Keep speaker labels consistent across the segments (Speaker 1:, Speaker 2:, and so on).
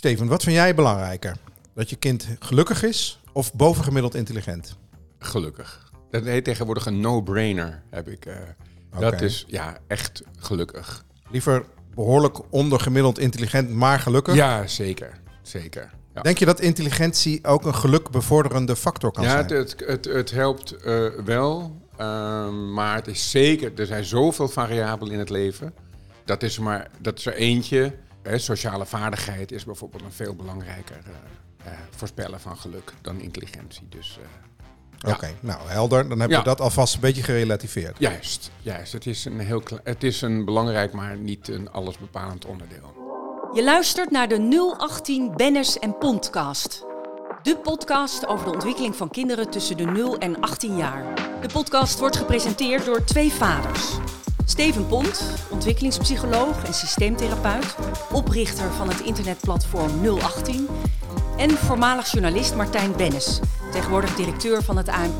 Speaker 1: Steven, wat vind jij belangrijker? Dat je kind gelukkig is of bovengemiddeld intelligent?
Speaker 2: Gelukkig. Dat heet tegenwoordig een no-brainer, heb ik. eh. Dat is ja, echt gelukkig.
Speaker 1: Liever behoorlijk ondergemiddeld intelligent, maar gelukkig?
Speaker 2: Ja, zeker. Zeker. Ja,
Speaker 1: Denk je dat intelligentie ook een gelukbevorderende factor kan
Speaker 2: ja
Speaker 1: zijn?
Speaker 2: het, het, het, het helpt eh, wel, ehm, maar het is zeker, er zijn zoveel variabelen in het leven. Dat is, er maar, dat is er eentje. Hè, sociale vaardigheid is bijvoorbeeld een veel belangrijker eh, eh, voorspellen van geluk dan intelligentie. Dus eh, ja.
Speaker 1: Oké, nou helder. Dan heb je
Speaker 2: Ja.
Speaker 1: dat alvast een beetje gerelativeerd.
Speaker 2: juist, juist. Het is een heel het is een belangrijk, maar niet een allesbepalend onderdeel.
Speaker 3: Je luistert naar de 018 Bennis en Podcast. De podcast over de ontwikkeling van kinderen tussen de 0 en 18 jaar. De podcast wordt gepresenteerd door twee vaders. Steven Pont, ontwikkelingspsycholoog en systeemtherapeut, oprichter van het internetplatform 018. En voormalig journalist Martijn Bennis, tegenwoordig directeur van het ANP.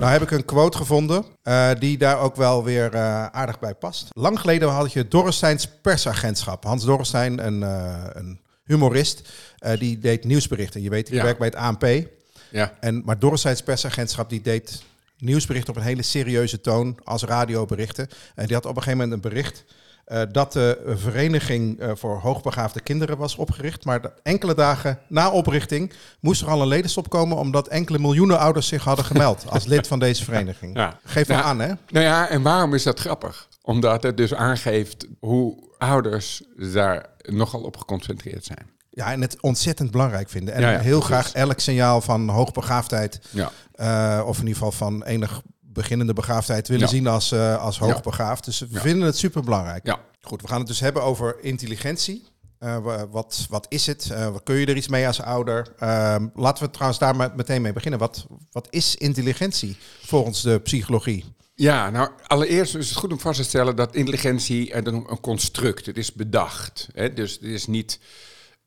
Speaker 1: Nou heb ik een quote gevonden eh, die daar ook wel weer eh, aardig bij past. Lang geleden had je Dorresteins persagentschap. Hans Dorrestein, een, eh, een humorist, eh, die deed nieuwsberichten. Je weet, ik
Speaker 2: Ja.
Speaker 1: werk bij het ANP.
Speaker 2: Ja,
Speaker 1: En, maar Dorresteins persagentschap die deed nieuwsberichten op een hele serieuze toon als radioberichten. En die had op een gegeven moment een bericht eh, dat de vereniging eh, voor hoogbegaafde kinderen was opgericht. Maar de- enkele dagen na oprichting moest er al een ledenstop komen omdat enkele miljoenen ouders zich hadden gemeld als lid van deze vereniging.
Speaker 2: Ja.
Speaker 1: Geef maar
Speaker 2: Ja.
Speaker 1: aan, hè?
Speaker 2: Nou ja, en waarom is dat grappig? Omdat het dus aangeeft hoe ouders daar nogal op geconcentreerd zijn.
Speaker 1: Ja, en het ontzettend belangrijk vinden. En
Speaker 2: Ja, ja,
Speaker 1: heel
Speaker 2: precies.
Speaker 1: graag elk signaal van hoogbegaafdheid,
Speaker 2: Ja,
Speaker 1: eh, of in ieder geval van enig beginnende begaafdheid willen
Speaker 2: Ja.
Speaker 1: zien als, eh, als hoogbegaafd. Dus we vinden het super belangrijk.
Speaker 2: ja.
Speaker 1: Goed, we gaan het dus hebben over intelligentie. Eh, wa- wat, wat is het? Wat kun je er iets mee als ouder? Ehm, laten we trouwens daar meteen mee beginnen. Wat, wat is intelligentie volgens de psychologie?
Speaker 2: Ja, nou allereerst is het goed om vast te stellen dat intelligentie eh, een, construct, het is bedacht. Hè? Dus het is niet,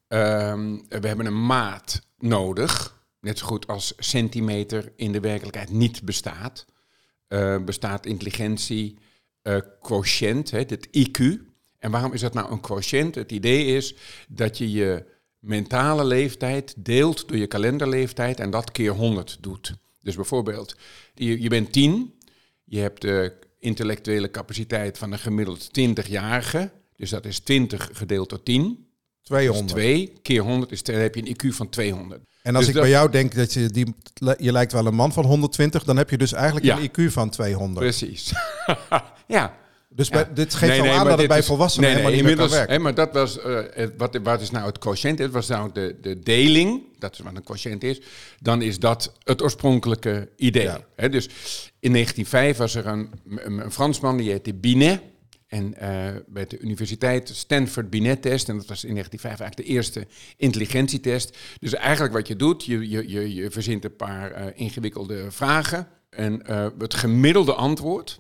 Speaker 2: ehm, we hebben een maat nodig, net zo goed als centimeter in de werkelijkheid niet bestaat. Eh, bestaat intelligentie eh quotient, hè, het IQ. En waarom is dat nou een quotient? Het idee is dat je je mentale leeftijd deelt door je kalenderleeftijd en dat keer 100 doet. Dus bijvoorbeeld, je, je bent 10, je hebt de intellectuele capaciteit van een gemiddeld 20-jarige, dus dat is 20 gedeeld door 10.
Speaker 1: 200.
Speaker 2: Dus 2 keer 100 is, dan heb je een IQ van 200.
Speaker 1: En als
Speaker 2: Dus
Speaker 1: ik
Speaker 2: dat-
Speaker 1: bij jou denk dat je, die, je lijkt wel een man van 120, dan heb je dus eigenlijk
Speaker 2: Ja.
Speaker 1: een IQ van 200.
Speaker 2: Precies. ja,
Speaker 1: Dus
Speaker 2: Ja.
Speaker 1: bij, dit geeft
Speaker 2: Nee,
Speaker 1: al aan dat het bij
Speaker 2: is-
Speaker 1: volwassenen
Speaker 2: nee,
Speaker 1: helemaal
Speaker 2: nee,
Speaker 1: niet meer kan werken.
Speaker 2: hè, maar dat was, eh, wat, wat is nou het quotient? Het was nou de, de deling, dat is wat een quotient is. Dan is dat het oorspronkelijke idee.
Speaker 1: Ja.
Speaker 2: Hè, dus in 1905 was er een, een, een Fransman, die heette Binet. En eh, bij de universiteit Stanford Binet-test. En dat was in 1905 eigenlijk de eerste intelligentietest. Dus eigenlijk wat je doet, je, je, je, je verzint een paar eh, ingewikkelde vragen. En het gemiddelde antwoord,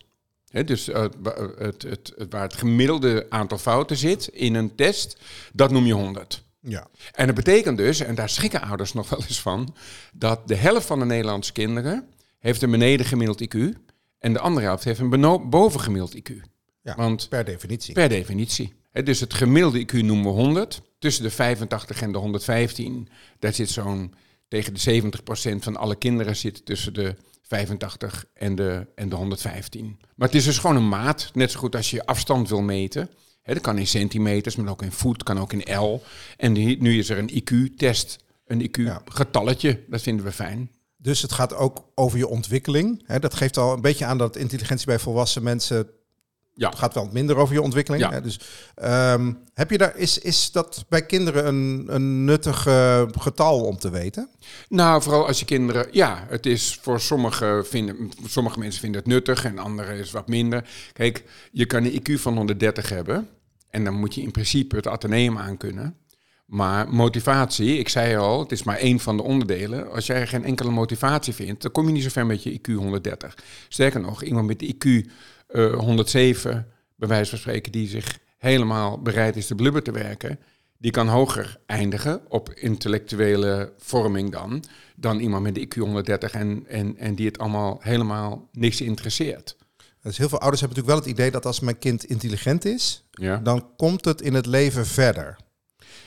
Speaker 2: Dus eh, wa- het, het, het, waar het gemiddelde aantal fouten zit in een test, dat noem je 100.
Speaker 1: Ja.
Speaker 2: En dat betekent dus, en daar schrikken ouders nog wel eens van, dat de helft van de Nederlandse kinderen heeft een beneden gemiddeld IQ en de andere helft heeft een bovengemiddeld IQ.
Speaker 1: Ja,
Speaker 2: Want
Speaker 1: per definitie.
Speaker 2: per definitie. Hè, dus het gemiddelde IQ noemen we 100. Tussen de 85 en de 115, daar zit zo'n tegen de 70% van alle kinderen zit tussen de 85 en de, en de 115. Maar het is dus gewoon een maat, net zo goed als je je afstand wil meten. Dat kan in centimeters, maar ook in voet, kan ook in L. En die- nu is er een IQ-test, een IQ-getalletje, dat vinden we fijn.
Speaker 1: Dus het gaat ook over je ontwikkeling. Dat geeft al een beetje aan dat intelligentie bij volwassen mensen
Speaker 2: Ja.
Speaker 1: Het gaat wel minder over je ontwikkeling.
Speaker 2: Ja.
Speaker 1: Hè? Dus, ehm, heb je daar, is, is dat bij kinderen een, een nuttig eh, getal om te weten?
Speaker 2: Nou, vooral als je kinderen. Ja, het is voor sommige, vinden, sommige mensen vinden het nuttig en anderen is wat minder. Kijk, je kan een IQ van 130 hebben. En dan moet je in principe het ateneum aankunnen. Maar motivatie, ik zei al, het is maar één van de onderdelen. Als jij geen enkele motivatie vindt, dan kom je niet zo ver met je IQ 130. Sterker nog, iemand met de IQ eh, 107, bij wijze van spreken, die zich helemaal bereid is te blubber te werken, die kan hoger eindigen op intellectuele vorming dan, dan iemand met de IQ 130 en, en, en die het allemaal helemaal niks interesseert.
Speaker 1: Dus heel veel ouders hebben natuurlijk wel het idee dat als mijn kind intelligent is,
Speaker 2: Ja.
Speaker 1: dan komt het in het leven verder.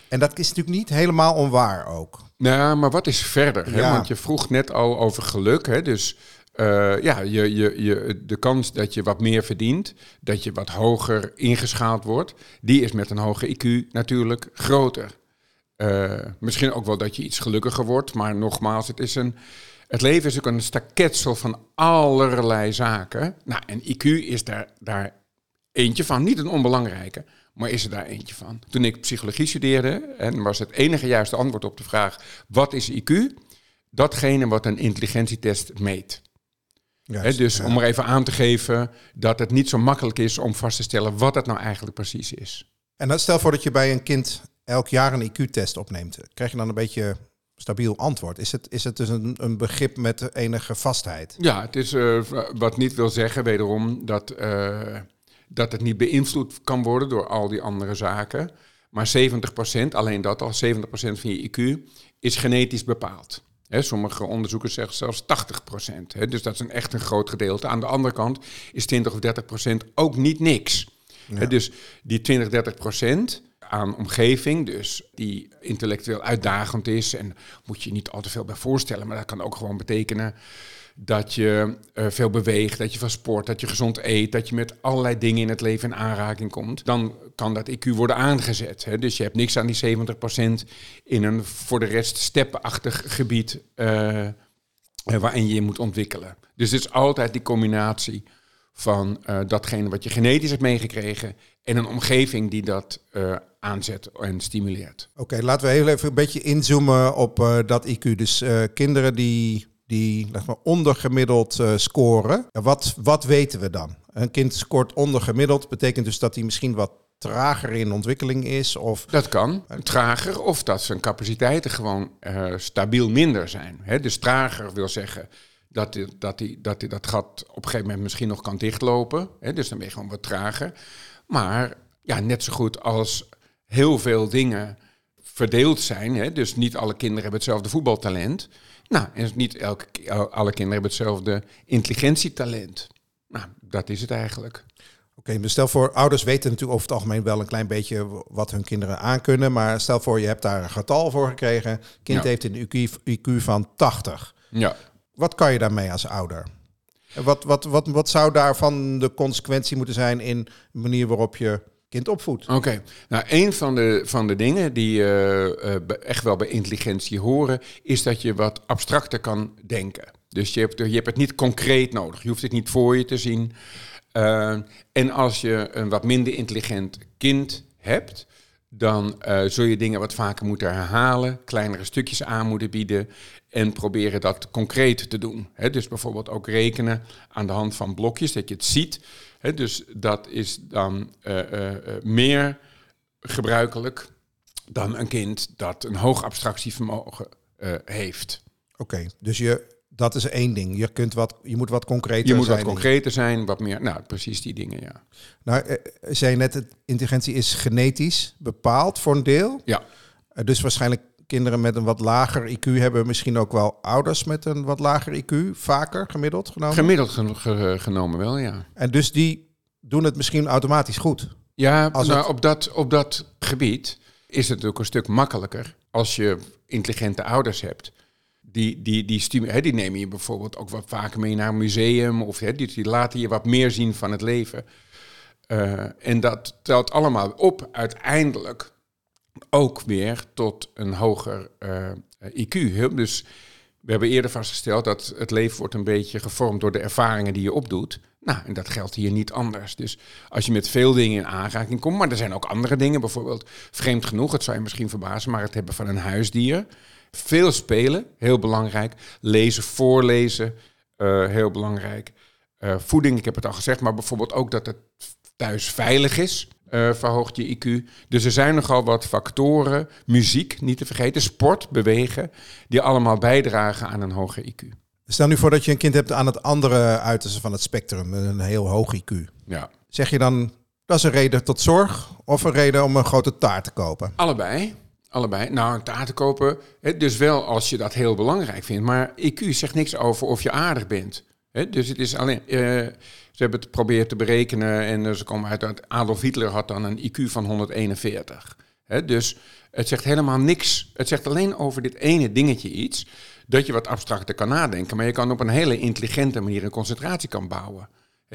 Speaker 1: En dat is natuurlijk niet helemaal onwaar ook.
Speaker 2: Nou, maar wat is verder? Hè?
Speaker 1: Ja.
Speaker 2: Want je vroeg net al over geluk. Hè? Dus eh, ja, je, je, je, de kans dat je wat meer verdient, dat je wat hoger ingeschaald wordt, die is met een hoger IQ natuurlijk groter. Eh, misschien ook wel dat je iets gelukkiger wordt, maar nogmaals, het, is een, het leven is ook een staketsel van allerlei zaken. Nou, en IQ is daar, daar eentje van, niet een onbelangrijke, maar is er daar eentje van. Toen ik psychologie studeerde, en was het enige juiste antwoord op de vraag: wat is IQ? Datgene wat een intelligentietest meet. Dus om maar even aan te geven dat het niet zo makkelijk is om vast te stellen wat het nou eigenlijk precies is.
Speaker 1: En dan stel voor dat je bij een kind elk jaar een IQ-test opneemt. Krijg je dan een beetje stabiel antwoord? Is het, is het dus een, een begrip met enige vastheid?
Speaker 2: Ja, het is eh, wat niet wil zeggen, wederom, dat, eh, dat het niet beïnvloed kan worden door al die andere zaken. Maar 70%, alleen dat al, 70% van je IQ is genetisch bepaald. Sommige onderzoekers zeggen zelfs 80%. Hè, dus dat is een echt een groot gedeelte. Aan de andere kant is 20 of 30% ook niet niks. Dus die 20, 30% aan omgeving, dus die intellectueel uitdagend is, en moet je niet al te veel bij voorstellen, maar dat kan ook gewoon betekenen dat je eh, veel beweegt, dat je van sport, dat je gezond eet, dat je met allerlei dingen in het leven in aanraking komt, dan kan dat IQ worden aangezet. Hè? Dus je hebt niks aan die 70% in een voor de rest steppenachtig gebied eh, eh, waarin je je moet ontwikkelen. Dus het is altijd die combinatie van datgene wat je genetisch hebt meegekregen en een omgeving die dat eh, aanzet en stimuleert.
Speaker 1: Oké, laten we heel even een beetje inzoomen op eh, dat IQ. Dus eh, kinderen die, die zeg maar, ondergemiddeld scoren. Wat, wat weten we dan? Een kind scoort ondergemiddeld, betekent dus dat hij misschien wat trager in ontwikkeling is. Of
Speaker 2: Dat kan trager of dat zijn capaciteiten gewoon stabiel minder zijn. Hè? Dus trager wil zeggen dat hij dat, die, dat, die dat gat op een gegeven moment misschien nog kan dichtlopen. Hè? Dus dan ben je gewoon wat trager. Maar ja, net zo goed als heel veel dingen verdeeld zijn. Hè? Dus niet alle kinderen hebben hetzelfde voetbaltalent. Nou, en niet elke, alle kinderen hebben hetzelfde intelligentietalent. Nou, dat is het eigenlijk.
Speaker 1: Oké, maar stel voor, ouders weten natuurlijk over het algemeen wel een klein beetje wat hun kinderen aankunnen. Maar stel voor, je hebt daar een getal voor gekregen. Kind
Speaker 2: Ja.
Speaker 1: heeft een IQ, IQ van 80.
Speaker 2: Ja.
Speaker 1: Wat kan je daarmee als ouder? Wat, wat, wat, wat zou daarvan de consequentie moeten zijn in de manier waarop je kind opvoedt?
Speaker 2: Oké, nou een van de, van de dingen die be- echt wel bij intelligentie horen, is dat je wat abstracter kan denken. Dus je hebt, je hebt het niet concreet nodig. Je hoeft het niet voor je te zien. Eh, en als je een wat minder intelligent kind hebt, dan eh, zul je dingen wat vaker moeten herhalen, kleinere stukjes aan moeten bieden en proberen dat concreet te doen. Dus bijvoorbeeld ook rekenen aan de hand van blokjes, dat je het ziet. Dus dat is dan eh, eh, meer gebruikelijk dan een kind dat een hoog abstractievermogen heeft.
Speaker 1: Oké, dus je, dat is één ding. Je, kunt wat, je moet wat concreter
Speaker 2: Je moet
Speaker 1: zijn.
Speaker 2: wat concreter zijn, wat meer, nou precies die dingen, ja.
Speaker 1: Nou, eh, zei je net, intelligentie is genetisch bepaald voor een deel.
Speaker 2: Ja,
Speaker 1: Eh, dus waarschijnlijk kinderen met een wat lager IQ hebben misschien ook wel ouders met een wat lager IQ, vaker gemiddeld genomen.
Speaker 2: gemiddeld gen- ge- genomen wel, ja.
Speaker 1: en dus die doen het misschien automatisch goed.
Speaker 2: Ja,
Speaker 1: Als
Speaker 2: nou,
Speaker 1: het-
Speaker 2: op, dat, op dat gebied is het ook een stuk makkelijker als je intelligente ouders hebt. Die, die, die, hè, die nemen je bijvoorbeeld ook wat vaker mee naar een museum of hè, die, die laten je wat meer zien van het leven. Eh, en dat telt allemaal op uiteindelijk ook weer tot een hoger eh, IQ. Dus we hebben eerder vastgesteld dat het leven wordt een beetje gevormd door de ervaringen die je opdoet. Nou, en dat geldt hier niet anders. Dus als je met veel dingen in aanraking komt, maar er zijn ook andere dingen, bijvoorbeeld vreemd genoeg, het zou je misschien verbazen, maar het hebben van een huisdier. Veel spelen, heel belangrijk. Lezen, voorlezen, eh, heel belangrijk. Eh, voeding, ik heb het al gezegd, maar bijvoorbeeld ook dat het thuis veilig is, eh, verhoogt je IQ. Dus er zijn nogal wat factoren, muziek niet te vergeten, sport, bewegen, die allemaal bijdragen aan een hoger IQ.
Speaker 1: Stel nu voor dat je een kind hebt aan het andere uiterste van het spectrum, een heel hoog IQ.
Speaker 2: Ja.
Speaker 1: Zeg je dan, dat is een reden tot zorg of een reden om een grote taart te kopen?
Speaker 2: Allebei. Allebei. Nou, een taart te kopen. Dus wel als je dat heel belangrijk vindt. Maar IQ zegt niks over of je aardig bent. Dus het is alleen. eh, ze hebben het geprobeerd te berekenen en eh, ze komen uit dat Adolf Hitler had dan een IQ van 141. Hè? Dus het zegt helemaal niks. Het zegt alleen over dit ene dingetje iets. Dat je wat abstracter kan nadenken, maar je kan op een hele intelligente manier een concentratie kan bouwen.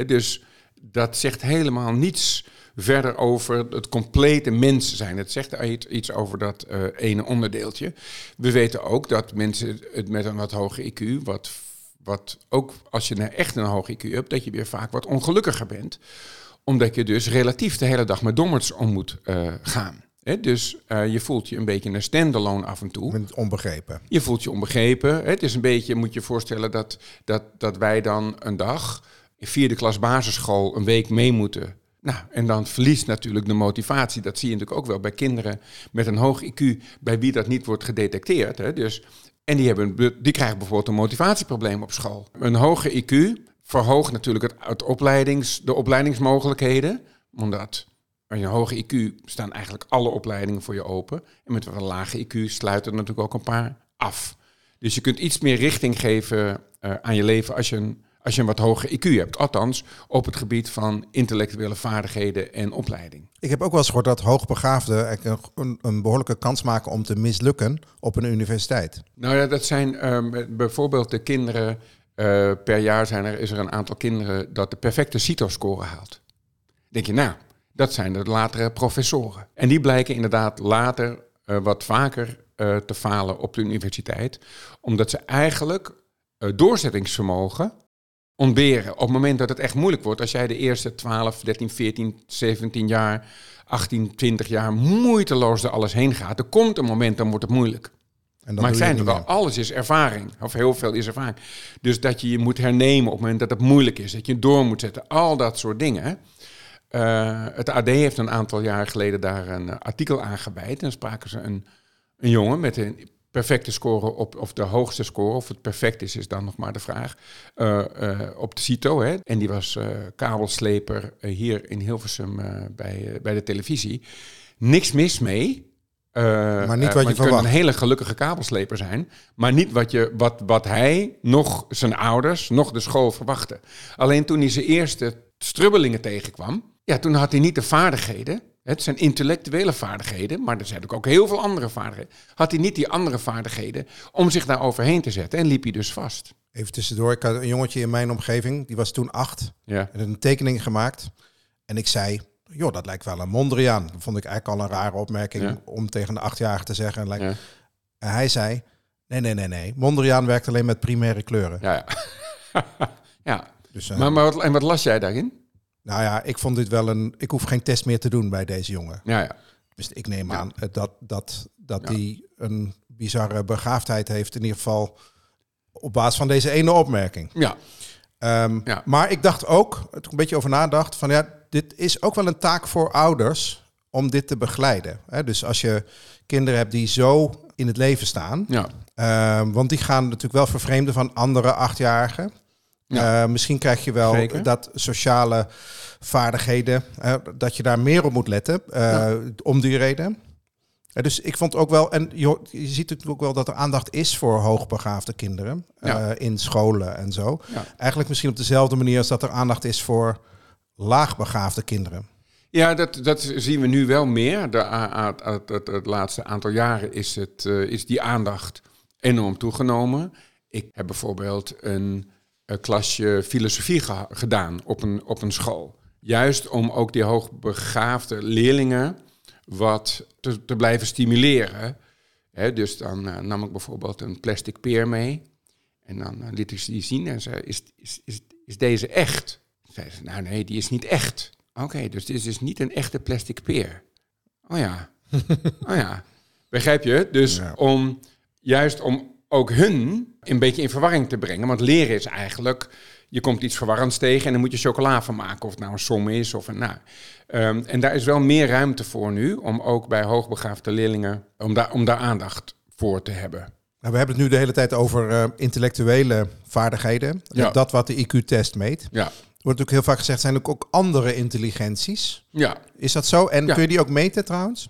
Speaker 2: Dus dat zegt helemaal niets verder over het complete mens zijn. Het zegt iets- over dat eh, ene onderdeeltje. We weten ook dat mensen het met een wat hoger IQ, wat, wat ook als je nou echt een hoog IQ hebt, dat je weer vaak wat ongelukkiger bent. Omdat je dus relatief de hele dag met dommers om moet eh, gaan. Dus eh, je voelt je een beetje een standalone af en toe.
Speaker 1: Onbegrepen.
Speaker 2: Je voelt je onbegrepen. Het is een beetje, moet je je voorstellen, dat, dat, dat wij dan een dag in vierde klas basisschool een week mee moeten. Nou, en dan verliest natuurlijk de motivatie. Dat zie je natuurlijk ook wel bij kinderen met een hoog IQ, bij wie dat niet wordt gedetecteerd. Hè. Dus, en die, hebben, die krijgen bijvoorbeeld een motivatieprobleem op school. Een hoge IQ verhoogt natuurlijk het, opleidings, de opleidingsmogelijkheden. Omdat met een hoge IQ staan eigenlijk alle opleidingen voor je open. En met een lage IQ sluiten er natuurlijk ook een paar af. Dus je kunt iets meer richting geven eh, aan je leven als je, een, als je een wat hoger IQ hebt. Althans, op het gebied van intellectuele vaardigheden en opleiding.
Speaker 1: Ik heb ook wel eens gehoord dat hoogbegaafden een, een behoorlijke kans maken om te mislukken op een universiteit.
Speaker 2: Nou ja, dat zijn ehm, bijvoorbeeld de kinderen. eh, per jaar zijn er, is er een aantal kinderen dat de perfecte CITO-score haalt. Denk je, nou, dat zijn de latere professoren. En die blijken inderdaad later eh, wat vaker eh, te falen op de universiteit. Omdat ze eigenlijk doorzettingsvermogen ontberen. Op het moment dat het echt moeilijk wordt, als jij de eerste 12, 13, 14, 17 jaar, 18, 20 jaar moeiteloos er alles heen gaat, er komt een moment, dan wordt het moeilijk.
Speaker 1: En dan
Speaker 2: Maar het
Speaker 1: je
Speaker 2: zijn
Speaker 1: het
Speaker 2: wel, alles is ervaring. Of heel veel is ervaring. Dus dat je je moet hernemen op het moment dat het moeilijk is. Dat je door moet zetten. Al dat soort dingen. Eh, het AD heeft een aantal jaar geleden daar een eh, artikel aan gewijd. En spraken ze een, een jongen met een perfecte score op, of de hoogste score, of het perfect is, is dan nog maar de vraag, eh, eh, op de CITO. Hè? En die was eh, kabelsleper hier in Hilversum bij, bij de televisie. Niks mis mee.
Speaker 1: Maar niet wat je
Speaker 2: kunt
Speaker 1: verwacht.
Speaker 2: een hele gelukkige kabelsleper zijn. Maar niet wat, je, wat, wat hij, nog zijn ouders, nog de school verwachten. Alleen toen hij zijn eerste strubbelingen tegenkwam... Ja, toen had hij niet de vaardigheden. Het zijn intellectuele vaardigheden, maar er zijn ook heel veel andere vaardigheden. Had hij niet die andere vaardigheden om zich daar overheen te zetten en liep hij dus vast.
Speaker 1: Even tussendoor, ik had een jongetje in mijn omgeving, die was toen acht.
Speaker 2: Ja.
Speaker 1: En had een tekening gemaakt. En ik zei, joh, dat lijkt wel een Mondriaan. Dat vond ik eigenlijk al een rare opmerking
Speaker 2: Ja.
Speaker 1: om tegen de achtjarige te zeggen. Lijkt-
Speaker 2: Ja.
Speaker 1: En hij zei, nee, nee, nee, nee. Mondriaan werkt alleen met primaire kleuren.
Speaker 2: Ja, ja. ja.
Speaker 1: Dus, eh,
Speaker 2: Maar, maar wat, en wat las jij daarin?
Speaker 1: Nou ja, ik vond dit wel een... Ik hoef geen test meer te doen bij deze jongen.
Speaker 2: Ja, ja.
Speaker 1: Dus ik neem aan eh, dat, dat, dat
Speaker 2: Ja.
Speaker 1: hij een bizarre begaafdheid heeft. In ieder geval op basis van deze ene opmerking.
Speaker 2: ja.
Speaker 1: Ehm,
Speaker 2: Ja.
Speaker 1: Maar ik dacht ook, toen ik een beetje over nadacht, van ja, dit is ook wel een taak voor ouders om dit te begeleiden. Hè? Dus als je kinderen hebt die zo in het leven staan,
Speaker 2: ja.
Speaker 1: ehm, want die gaan natuurlijk wel vervreemden van andere achtjarigen.
Speaker 2: Ja.
Speaker 1: Eh, misschien krijg je wel
Speaker 2: Zeker.
Speaker 1: dat sociale vaardigheden, eh, dat je daar meer op moet letten, eh, om die reden. Dus ik vond ook wel, en je, je ziet natuurlijk ook wel dat er aandacht is voor hoogbegaafde kinderen
Speaker 2: Ja.
Speaker 1: in scholen en zo. Eigenlijk misschien op dezelfde manier als dat er aandacht is voor laagbegaafde kinderen.
Speaker 2: Ja, dat, dat zien we nu wel meer. De, het, het laatste aantal jaren is, het, is die aandacht enorm toegenomen. Ik heb bijvoorbeeld een klasje filosofie gedaan op een, op een school. Juist om ook die hoogbegaafde leerlingen wat te, te blijven stimuleren. Dus dan eh, nam ik bijvoorbeeld een plastic peer mee. En dan eh, liet ik ze die zien en zei, is, is, is, is deze echt? Zei ze, nou nee, die is niet echt. Oké, dus dit is dus niet een echte plastic peer. Oh ja, oh ja. Begrijp je? Dus
Speaker 1: Ja.
Speaker 2: om, juist om ook hun een beetje in verwarring te brengen. Want leren is eigenlijk, je komt iets verwarrends tegen en dan moet je chocola van maken. Of het nou een som is of een... Nou, Ehm, en daar is wel meer ruimte voor nu, om ook bij hoogbegaafde leerlingen, om daar, om daar aandacht voor te hebben.
Speaker 1: Nou, we hebben het nu de hele tijd over eh, intellectuele vaardigheden.
Speaker 2: Ja.
Speaker 1: Dat wat de IQ-test meet.
Speaker 2: Ja,
Speaker 1: wordt natuurlijk heel vaak gezegd, zijn er ook andere intelligenties.
Speaker 2: ja.
Speaker 1: Is dat zo? En
Speaker 2: Ja.
Speaker 1: kun je die ook meten trouwens?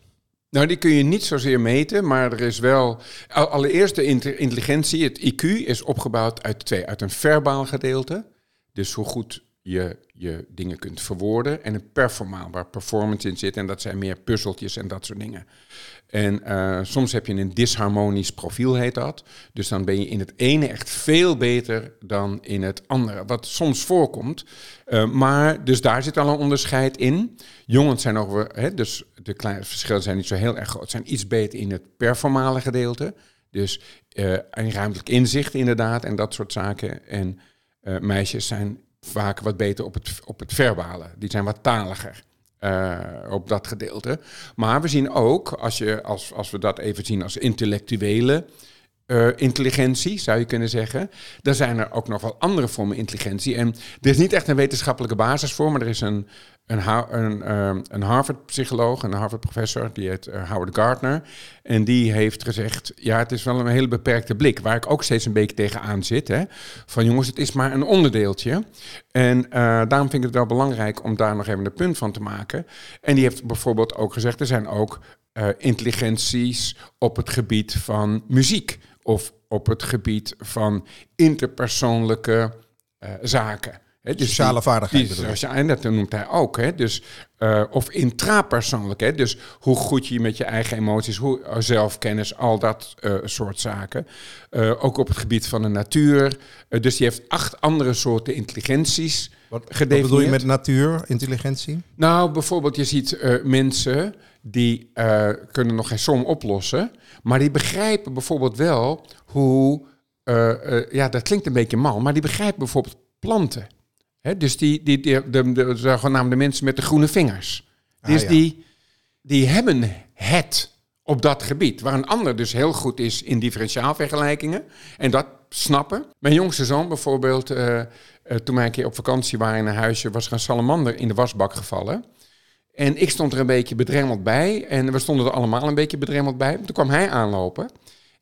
Speaker 2: Nou, die kun je niet zozeer meten, maar er is wel... al- Allereerst de inte- intelligentie, het IQ, is opgebouwd uit twee. Uit een verbaal gedeelte Dus hoe goed je je dingen kunt verwoorden. En een performaal, waar performance in zit. En dat zijn meer puzzeltjes en dat soort dingen. En eh, soms heb je een disharmonisch profiel, heet dat. Dus dan ben je in het ene echt veel beter dan in het andere. Wat soms voorkomt. Uh, maar dus daar zit al een onderscheid in. Jongens zijn ook, hè, dus de kleine verschillen zijn niet zo heel erg groot. Zijn iets beter in het performale gedeelte. Dus uh, een ruimtelijk inzicht inderdaad en dat soort zaken. En meisjes zijn vaak wat beter op het, op het verbale. Die zijn wat taliger. Uh, op dat gedeelte. Maar we zien ook, als, je, als, als we dat even zien als intellectuele uh, intelligentie, zou je kunnen zeggen. Dan zijn er ook nog wel andere vormen intelligentie. En er is niet echt een wetenschappelijke basis voor, maar er is een, een, een, uh, een Harvard-psycholoog, een Harvard-professor, die heet uh, Howard Gardner. En die heeft gezegd, ja, het is wel een hele beperkte blik, waar ik ook steeds een beetje tegenaan zit. Hè, van jongens, het is maar een onderdeeltje. En uh, daarom vind ik het wel belangrijk om daar nog even een punt van te maken. En die heeft bijvoorbeeld ook gezegd, er zijn ook intelligenties op het gebied van muziek of op het gebied van interpersoonlijke zaken.
Speaker 1: He, dus sociale vaardigheden.
Speaker 2: en dat noemt hij ook. Hè, dus, uh, of intrapersoonlijk. Hè, dus hoe goed je met je eigen emoties, hoe, uh, zelfkennis, al dat uh, soort zaken. ook op het gebied van de natuur. dus die heeft acht andere soorten intelligenties
Speaker 1: wat, wat bedoel je met natuur, intelligentie?
Speaker 2: Nou, bijvoorbeeld je ziet mensen die kunnen nog geen som oplossen. Maar die begrijpen bijvoorbeeld wel hoe... ja, dat klinkt een beetje mal, maar die begrijpen bijvoorbeeld planten. Dus die, die, die, de, de, mensen met de groene vingers. Ah, dus die, die hebben het op dat gebied. Waar een ander dus heel goed is in differentiaalvergelijkingen. En dat snappen. Mijn jongste zoon bijvoorbeeld, uh, uh, toen wij een keer op vakantie waren in een huisje, was er een salamander in de wasbak gevallen. En ik stond er een beetje bedremmeld bij. En we stonden er allemaal een beetje bedremmeld bij. Toen kwam hij aanlopen.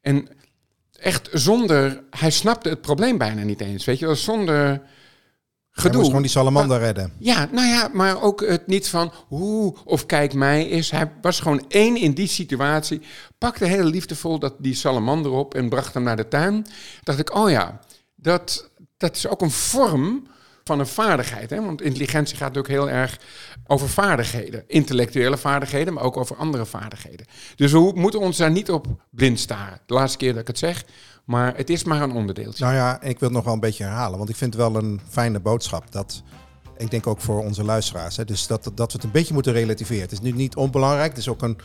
Speaker 2: En echt zonder... Hij snapte het probleem bijna niet eens. Weet je, zonder gedoe. Hij
Speaker 1: moest gewoon die salamander redden.
Speaker 2: Ja, nou ja, maar ook het niet van hoe of kijk mij is. Hij was gewoon één in die situatie. Pakte heel liefdevol dat, die salamander op en bracht hem naar de tuin. Dacht ik, oh ja, dat, dat is ook een vorm van een vaardigheid. Hè? Want intelligentie gaat ook heel erg over vaardigheden. Intellectuele vaardigheden, maar ook over andere vaardigheden. Dus we moeten ons daar niet op blind staren. De laatste keer dat ik het zeg. Maar het is maar een onderdeeltje.
Speaker 1: Nou ja, ik wil het nog wel een beetje herhalen. Want ik vind het wel een fijne boodschap. Dat, ik denk ook voor onze luisteraars. Hè, dus dat, dat we het een beetje moeten relativeren. Het is nu niet onbelangrijk. Het is ook een,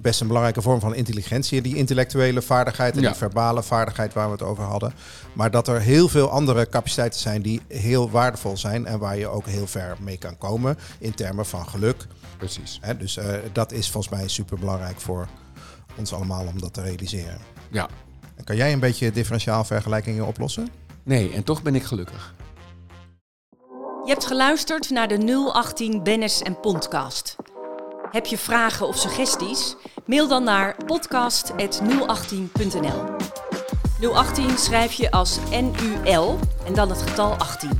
Speaker 1: best een belangrijke vorm van intelligentie. Die intellectuele vaardigheid en die verbale vaardigheid waar we het over hadden. Maar dat er heel veel andere capaciteiten zijn die heel waardevol zijn. En waar je ook heel ver mee kan komen in termen van geluk.
Speaker 2: Precies.
Speaker 1: Hè, dus uh, dat is volgens mij super belangrijk voor ons allemaal om dat te realiseren.
Speaker 2: Ja,
Speaker 1: kan jij een beetje differentiaalvergelijkingen oplossen?
Speaker 2: Nee, en toch ben ik gelukkig.
Speaker 3: Je hebt geluisterd naar de 018 Bennis en Podcast. Heb je vragen of suggesties? Mail dan naar podcast.018.nl 018 schrijf je als NUL en dan het getal 18.